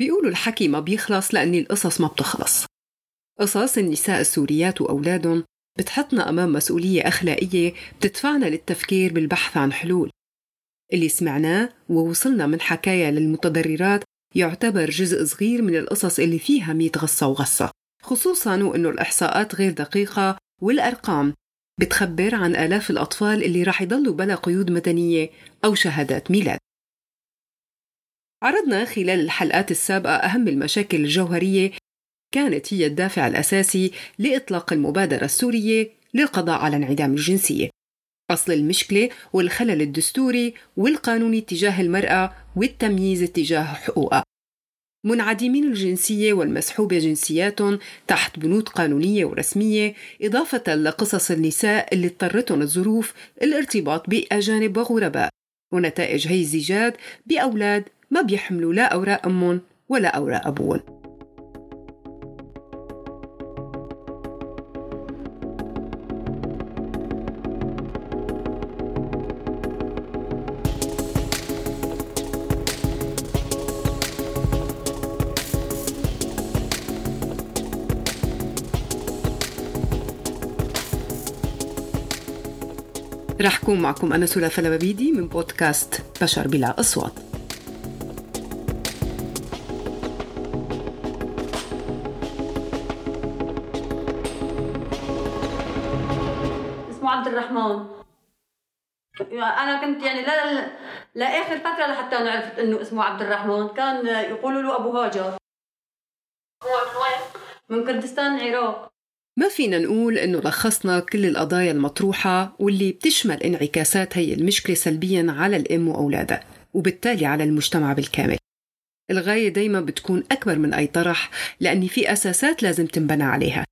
بيقولوا الحكي ما بيخلص لأن القصص ما بتخلص. قصص النساء السوريات وأولادهم بتحطنا أمام مسؤولية أخلاقية بتدفعنا للتفكير بالبحث عن حلول. اللي سمعناه ووصلنا من حكاية للمتضررات يعتبر جزء صغير من القصص اللي فيها مية غصة وغصة خصوصا وأنه الإحصاءات غير دقيقة والأرقام بتخبر عن آلاف الأطفال اللي راح يضلوا بلا قيود مدنية أو شهادات ميلاد. عرضنا خلال الحلقات السابقة أهم المشاكل الجوهرية كانت هي الدافع الأساسي لإطلاق المبادرة السورية للقضاء على انعدام الجنسية. أصل المشكلة والخلل الدستوري والقانوني تجاه المرأة والتمييز تجاه حقوقها. منعدمين الجنسية والمسحوبة جنسياتهم تحت بنود قانونية ورسمية إضافة لقصص النساء اللي اضطرتهم الظروف الارتباط بأجانب وغرباء ونتائج هي الزيجات بأولاد ما بيحملوا لا أوراق أمهم ولا أوراق أبوهم. رح كون معكم أنا سولا فلبابيدي من بودكاست بشر بلا أصوات. عبد الرحمن. أنا كنت يعني لا لاخر فترة لحتى أنا عرفت إنه اسمه عبد الرحمن. كان يقولوا له أبو هاجر. هو من وين؟ من كردستان العراق. ما فينا نقول إنه لخصنا كل القضايا المطروحة واللي بتشمل انعكاسات هي المشكلة سلبيا على الأم وأولادها وبالتالي على المجتمع بالكامل. الغاية دايما بتكون أكبر من أي طرح لأن في أساسات لازم تنبنى عليها.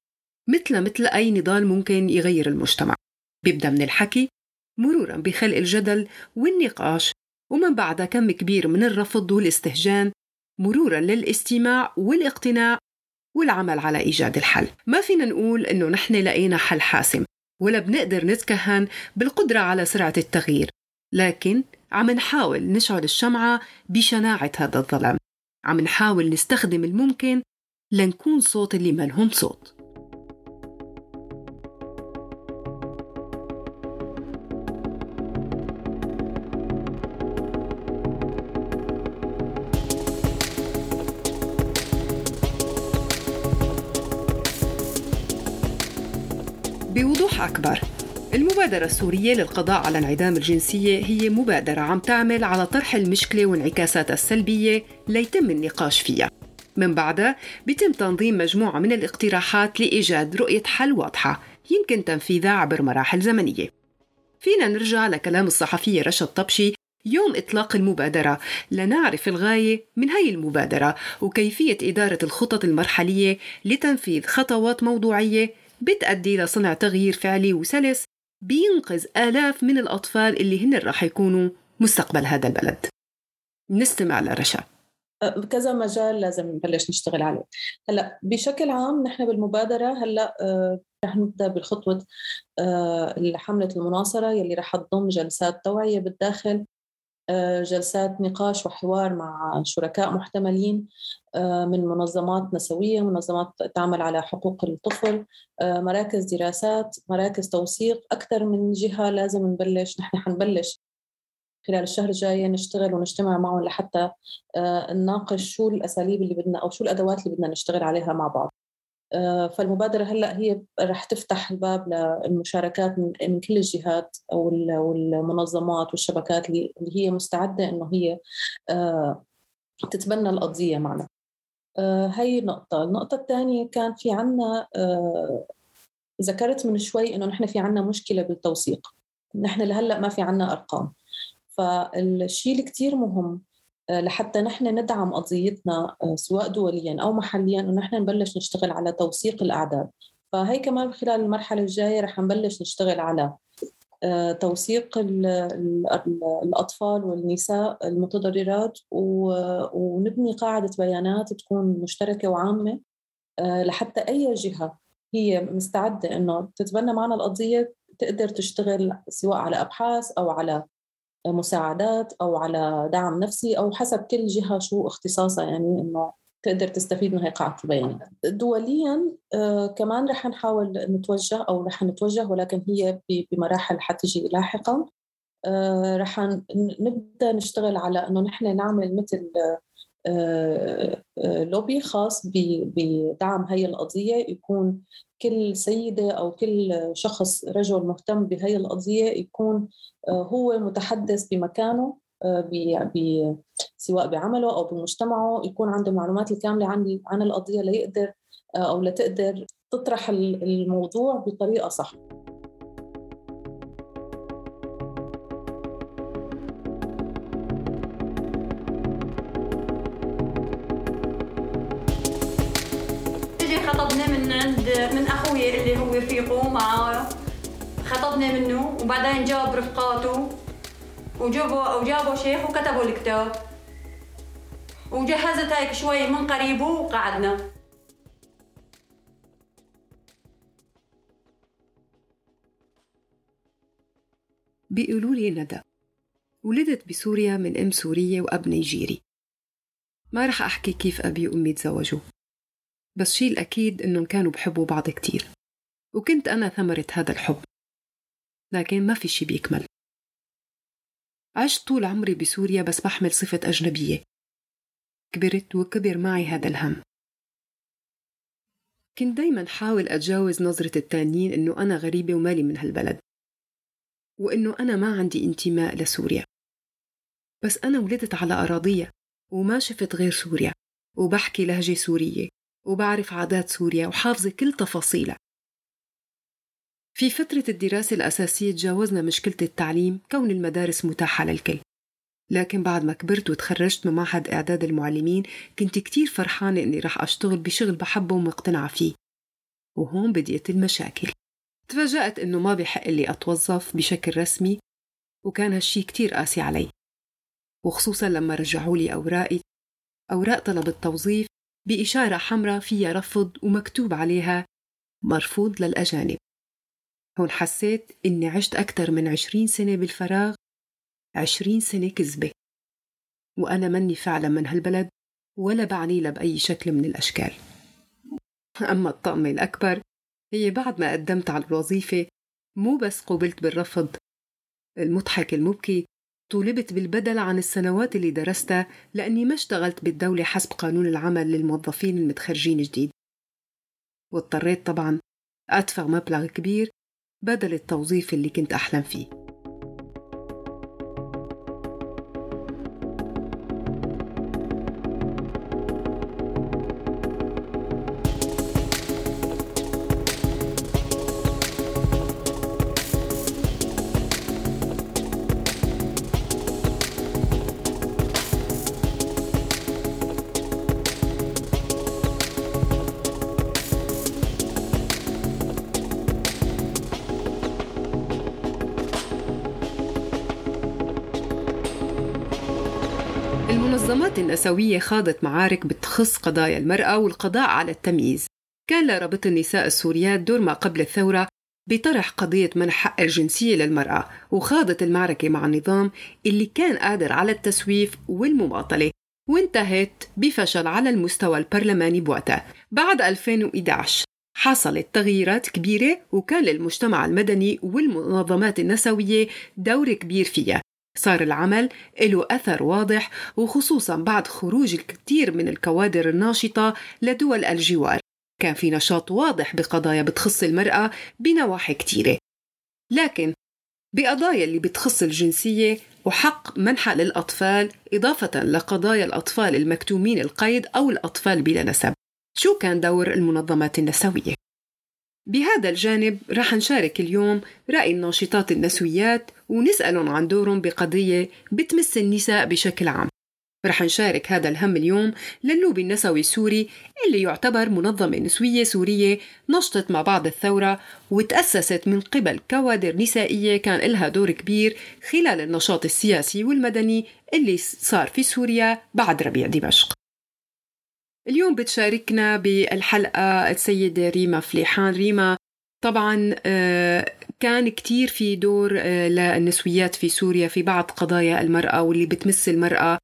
مثل مثل أي نضال ممكن يغير المجتمع. بيبدأ من الحكي مرورا بخلق الجدل والنقاش ومن بعدها كم كبير من الرفض والاستهجان مرورا للاستماع والاقتناع والعمل على إيجاد الحل. ما فينا نقول إنه نحن لقينا حل حاسم ولا بنقدر نتكهن بالقدرة على سرعة التغيير لكن عم نحاول نشعل الشمعة بشناعة هذا الظلام. عم نحاول نستخدم الممكن لنكون صوت اللي ملهم صوت. المبادرة السورية للقضاء على انعدام الجنسية هي مبادرة عم تعمل على طرح المشكلة وانعكاساتها السلبية ليتم النقاش فيها. من بعدها بيتم تنظيم مجموعة من الاقتراحات لإيجاد رؤية حل واضحة يمكن تنفيذها عبر مراحل زمنية. فينا نرجع لكلام الصحفية رشا الطبشي يوم إطلاق المبادرة. لنعرف الغاية من هاي المبادرة وكيفية إدارة الخطط المرحلية لتنفيذ خطوات موضوعية بتأدي لصنع تغيير فعلي وسلس بينقذ آلاف من الأطفال اللي هن راح يكونوا مستقبل هذا البلد. نستمع لرشا. بكذا مجال لازم نبلش نشتغل عليه. هلأ بشكل عام نحن بالمبادرة هلأ آه، رح نبدأ بخطوه آه، حملة المناصرة يلي رح تضم جلسات توعية بالداخل جلسات نقاش وحوار مع شركاء محتملين آه، من منظمات نسوية منظمات تعمل على حقوق الطفل آه، مراكز دراسات مراكز توثيق. أكثر من جهة لازم نبلش نحن حنبلش خلال الشهر الجاي نشتغل ونجتمع معهم لحتى نناقش شو الأساليب اللي بدنا أو شو الأدوات اللي بدنا نشتغل عليها مع بعض. فالمبادرة هلأ هي رح تفتح الباب للمشاركات من كل الجهات أو المنظمات والشبكات اللي هي مستعدة إنه هي تتبنى القضية معنا. هاي نقطة. النقطة الثانية كان في عنا ذكرت من شوي إنه نحن في عنا مشكلة بالتوثيق. نحن لهلأ ما في عنا أرقام. فالشيء اللي كتير مهم آه، لحتى نحن ندعم قضيتنا آه، سواء دوليا أو محليا إنه نحن نبلش نشتغل على توثيق الأعداد. فهي كمان خلال المرحلة الجاية رح نبلش نشتغل على آه، توثيق الأطفال والنساء المتضررات ونبني قاعدة بيانات تكون مشتركة وعامة لحتى أي جهة هي مستعدة إنه تتبنى معنا القضية تقدر تشتغل سواء على أبحاث أو على مساعدات أو على دعم نفسي أو حسب كل جهة شو اختصاصها يعني إنه تقدر تستفيد من هي قاعدة البيانات. دوليا آه كمان رح نحاول نتوجه أو رح نتوجه ولكن هي بمراحل حتجي لاحقا. آه رح نبدأ نشتغل على أنه نحن نعمل مثل لوبي خاص بدعم هي القضية يكون كل سيدة أو كل شخص رجل مهتم بهي القضية يكون آه، هو متحدث بمكانه آه، سواء بعمله أو بمجتمعه يكون عنده المعلومات الكاملة عن عن القضية ليقدر آه، أو لتقدر تطرح الموضوع بطريقة صح. خطبني منه وبعدين جاب رفقاته وجابوا وجابوا شيخ وكتبوا الكتاب. وجهزت هيك شوي من قريبه وقعدنا. بيقولوا لي ندى ولدت بسوريا من أم سورية وأب نيجيري. ما رح أحكي كيف أبي وأمي تزوجوا. بس شي الأكيد إنهم كانوا بحبوا بعض كتير. وكنت أنا ثمرة هذا الحب. لكن ما في شي بيكمل. عشت طول عمري بسوريا بس بحمل صفة أجنبية. كبرت وكبر معي هذا الهم. كنت دايما حاول أتجاوز نظرة التانيين إنه أنا غريبة ومالي من هالبلد. وإنه أنا ما عندي انتماء لسوريا. بس أنا ولدت على أراضية وما شفت غير سوريا. وبحكي لهجة سورية. وبعرف عادات سوريا وحافظة كل تفاصيلها. في فترة الدراسة الأساسية تجاوزنا مشكلة التعليم كون المدارس متاحة للكل. لكن بعد ما كبرت وتخرجت من معهد إعداد المعلمين كنت كتير فرحانة إني رح أشتغل بشغل بحبه ومقتنعة فيه. وهون بديت المشاكل تفاجأت إنه ما بحق لي أتوظف بشكل رسمي وكان هالشي كتير قاسي علي. وخصوصا لما رجعوا لي أوراقي أوراق طلب التوظيف بإشارة حمراء فيها رفض ومكتوب عليها مرفوض للأجانب. هون حسيت إني عشت أكثر من عشرين سنة بالفراغ عشرين سنة كذبة. وأنا مني فعلا من هالبلد ولا بعني لها بأي شكل من الأشكال. أما الطقمة الأكبر هي بعد ما قدمت على الوظيفة مو بس قوبلت بالرفض المضحك المبكي طولبت بالبدل عن السنوات اللي درستها لأني ما اشتغلت بالدولة حسب قانون العمل للموظفين المتخرجين جديد. واضطريت طبعا أدفع مبلغ كبير بدل التوظيف اللي كنت أحلم فيه. المنظمات النسوية خاضت معارك بتخص قضايا المرأة والقضاء على التمييز. كان لرابط النساء السوريات دور ما قبل الثورة بطرح قضية منح حق الجنسية للمرأة وخاضت المعركة مع النظام اللي كان قادر على التسويف والمماطلة وانتهت بفشل على المستوى البرلماني بوقتها بعد 2011 حصلت تغييرات كبيرة وكان للمجتمع المدني والمنظمات النسوية دور كبير فيها. صار العمل له أثر واضح وخصوصا بعد خروج الكثير من الكوادر الناشطة لدول الجوار. كان في نشاط واضح بقضايا بتخص المرأة بنواحي كثيرة. لكن بقضايا اللي بتخص الجنسية وحق منحة للأطفال إضافة لقضايا الأطفال المكتومين القيد أو الأطفال بلا نسب. شو كان دور المنظمات النسوية؟ بهذا الجانب رح نشارك اليوم رأي الناشطات النسويات ونسألهم عن دورهم بقضية بتمس النساء بشكل عام. رح نشارك هذا الهم اليوم للوبي النسوي السوري اللي يعتبر منظمة نسوية سورية نشطت مع بعض الثورة وتأسست من قبل كوادر نسائية كان لها دور كبير خلال النشاط السياسي والمدني اللي صار في سوريا بعد ربيع دمشق. اليوم بتشاركنا بالحلقة السيدة ريما فليحان. ريما طبعا كان كتير في دور للنسويات في سوريا في بعض قضايا المرأة واللي بتمس المرأة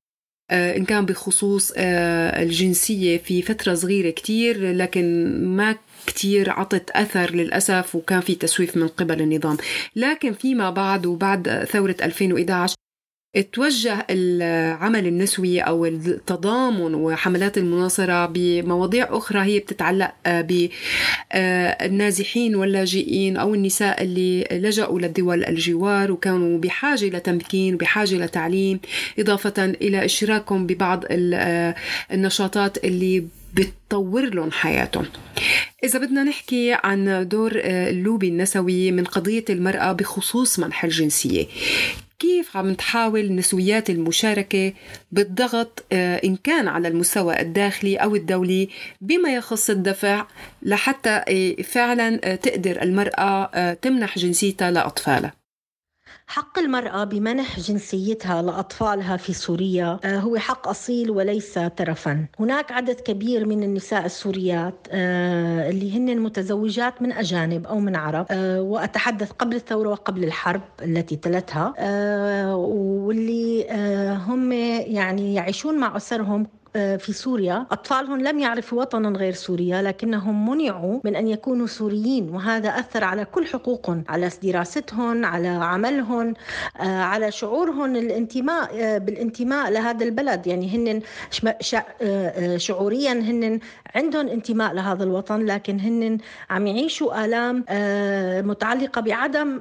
إن كان بخصوص الجنسية في فترة صغيرة كتير لكن ما كتير عطت أثر للأسف وكان في تسويف من قبل النظام. لكن فيما بعد وبعد ثورة 2011 توجه العمل النسوي أو التضامن وحملات المناصرة بمواضيع أخرى هي بتتعلق بالنازحين واللاجئين أو النساء اللي لجأوا لدول الجوار وكانوا بحاجة لتمكين بحاجة لتعليم إضافة إلى اشتراكهم ببعض النشاطات اللي بتطور لهم حياتهم. إذا بدنا نحكي عن دور اللوبي النسوي من قضية المرأة بخصوص منح الجنسية. كيف عم تحاول نسويات المشاركة بالضغط آه، إن كان على المستوى الداخلي أو الدولي بما يخص الدفع لحتى آه، فعلا آه، تقدر المرأة تمنح جنسيتها لأطفالها. حق المرأة بمنح جنسيتها لأطفالها في سوريا آه، هو حق أصيل وليس ترفا هناك عدد كبير من النساء السوريات آه، اللي هن متزوجات من أجانب أو من عرب آه، وأتحدث قبل الثورة وقبل الحرب التي تلتها واللي هم يعني يعيشون مع أسرهم في سوريا. أطفالهم لم يعرفوا وطنا غير سوريا لكنهم منعوا من أن يكونوا سوريين وهذا أثر على كل حقوقهم على دراستهم على عملهم آه، على شعورهم الانتماء آه، بالانتماء لهذا البلد. يعني هن شعوريا هن عندهم انتماء لهذا الوطن لكن هن عم يعيشوا آلام متعلقة بعدم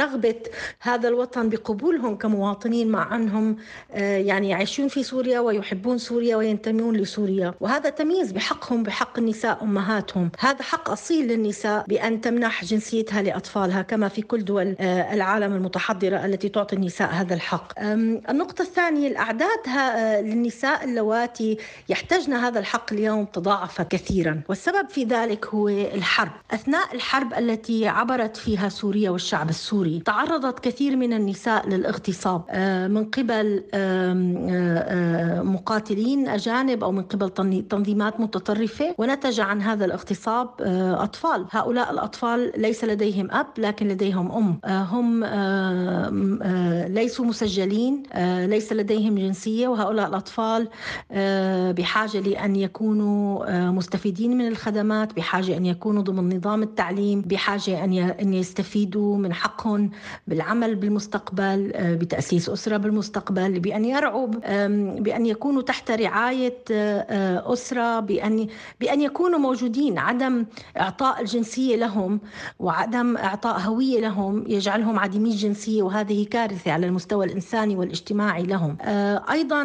رغبة هذا الوطن بقبولهم كمواطنين مع أنهم يعني يعيشون في سوريا ويحبون سوريا سوريا وينتمون لسوريا. وهذا تمييز بحقهم بحق النساء أمهاتهم. هذا حق أصيل للنساء بأن تمنح جنسيتها لأطفالها كما في كل دول العالم المتحضرة التي تعطي النساء هذا الحق. النقطة الثانية الأعداد للنساء اللواتي يحتجن هذا الحق اليوم تضاعفت كثيرا. والسبب في ذلك هو الحرب. أثناء الحرب التي عبرت فيها سوريا والشعب السوري تعرضت كثير من النساء للاغتصاب. من قبل مقاتلين ممثلين أجانب أو من قبل تنظيمات متطرفة ونتج عن هذا الاغتصاب آه، أطفال. هؤلاء الأطفال ليس لديهم أب لكن لديهم أم. آه، هم آه، ليسوا مسجلين ليس لديهم جنسية. وهؤلاء الأطفال بحاجة لأن يكونوا مستفيدين من الخدمات بحاجة أن يكونوا ضمن نظام التعليم بحاجة أن يستفيدوا من حقهم بالعمل بالمستقبل بتأسيس أسرة بالمستقبل بأن يرعوا بأن يكونوا تحت رعاية آه، آه، أسرة بأن بأن يكونوا موجودين عدم إعطاء الجنسية لهم وعدم إعطاء هوية لهم يجعلهم عديمي الجنسية وهذه كارثة على المستوى الإنساني والاجتماعي لهم. آه، أيضا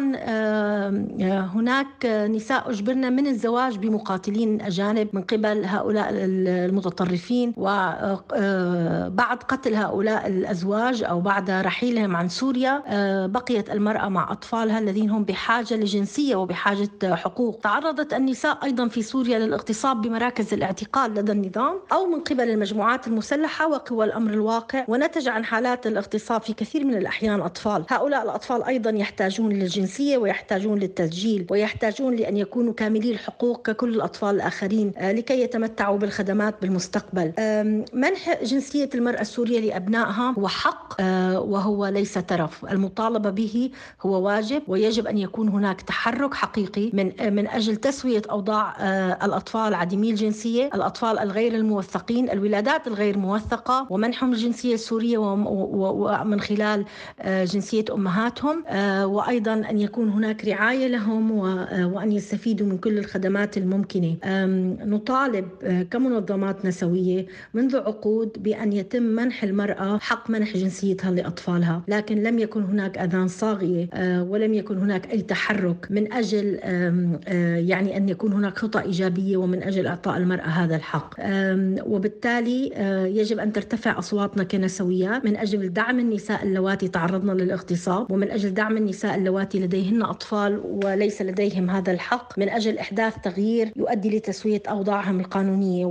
هناك نساء أجبرن من الزواج بمقاتلين أجانب من قبل هؤلاء المتطرفين وبعد قتل هؤلاء الأزواج أو بعد رحيلهم عن سوريا بقيت المرأة مع أطفالها الذين هم بحاجة لجنسية جنسية وبحاجة حقوق. تعرضت النساء أيضا في سوريا للاغتصاب بمراكز الاعتقال لدى النظام أو من قبل المجموعات المسلحة وقوى الأمر الواقع ونتج عن حالات الاغتصاب في كثير من الأحيان أطفال. هؤلاء الأطفال أيضا يحتاجون للجنسية ويحتاجون للتسجيل ويحتاجون لأن يكونوا كاملي الحقوق ككل الأطفال الآخرين آه، لكي يتمتعوا بالخدمات بالمستقبل. منح جنسية المرأة السورية لأبنائها هو حق آه، وهو ليس ترف. المطالبة به هو واجب ويجب أن يكون هناك تحرك تحرك حقيقي من من أجل تسوية أوضاع آه، الأطفال عديمي الجنسية، الأطفال الغير الموثقين، الولادات الغير موثقة ومنحهم الجنسية السورية ومن خلال آه، جنسية أمهاتهم آه، وأيضا أن يكون هناك رعاية لهم وأن يستفيدوا من كل الخدمات الممكنة. نطالب كمنظمات نسوية منذ عقود بأن يتم منح المرأة حق منح جنسيتها لأطفالها، لكن لم يكن هناك أذان صاغية ولم يكن هناك أي تحرك من أجل يعني أن يكون هناك خطة إيجابية ومن أجل إعطاء المرأة هذا الحق. وبالتالي يجب أن ترتفع أصواتنا كنسويات من أجل دعم النساء اللواتي تعرضن للاغتصاب ومن أجل دعم النساء اللواتي لديهن أطفال وليس لديهم هذا الحق. من أجل إحداث تغيير يؤدي لتسوية أوضاعهم القانونية.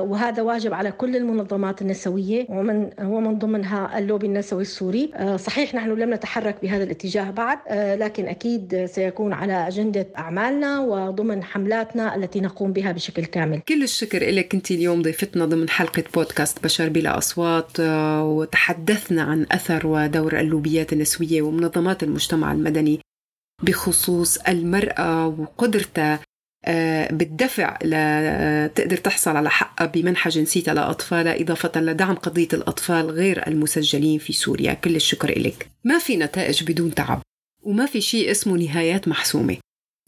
وهذا واجب على كل المنظمات النسوية. ومن ومن ضمنها اللوبي النسوي السوري. صحيح نحن لم نتحرك بهذا الاتجاه بعد لكن أكيد سيكون تكون على أجندة أعمالنا وضمن حملاتنا التي نقوم بها بشكل كامل. كل الشكر لك أنت اليوم ضيفتنا ضمن حلقة بودكاست بشر بلا أصوات آه، وتحدثنا عن أثر ودور اللوبيات النسوية ومنظمات المجتمع المدني بخصوص المرأة وقدرتها آه، بالدفع لتقدر تحصل على حقها بمنحة جنسيتها لأطفالها إضافة لدعم قضية الأطفال غير المسجلين في سوريا. كل الشكر إلك ما في نتائج بدون تعب. وما في شيء اسمه نهايات محسومة.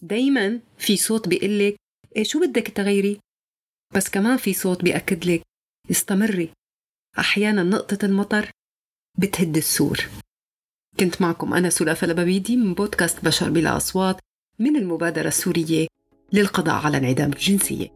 دايما في صوت بيقلك إيه شو بدك تغيري؟ بس كمان في صوت بيأكد لك استمري. أحيانا نقطة المطر بتهد السور. كنت معكم أنا سلافة لبابيدي من بودكاست بشر بلا أصوات من المبادرة السورية للقضاء على انعدام الجنسيه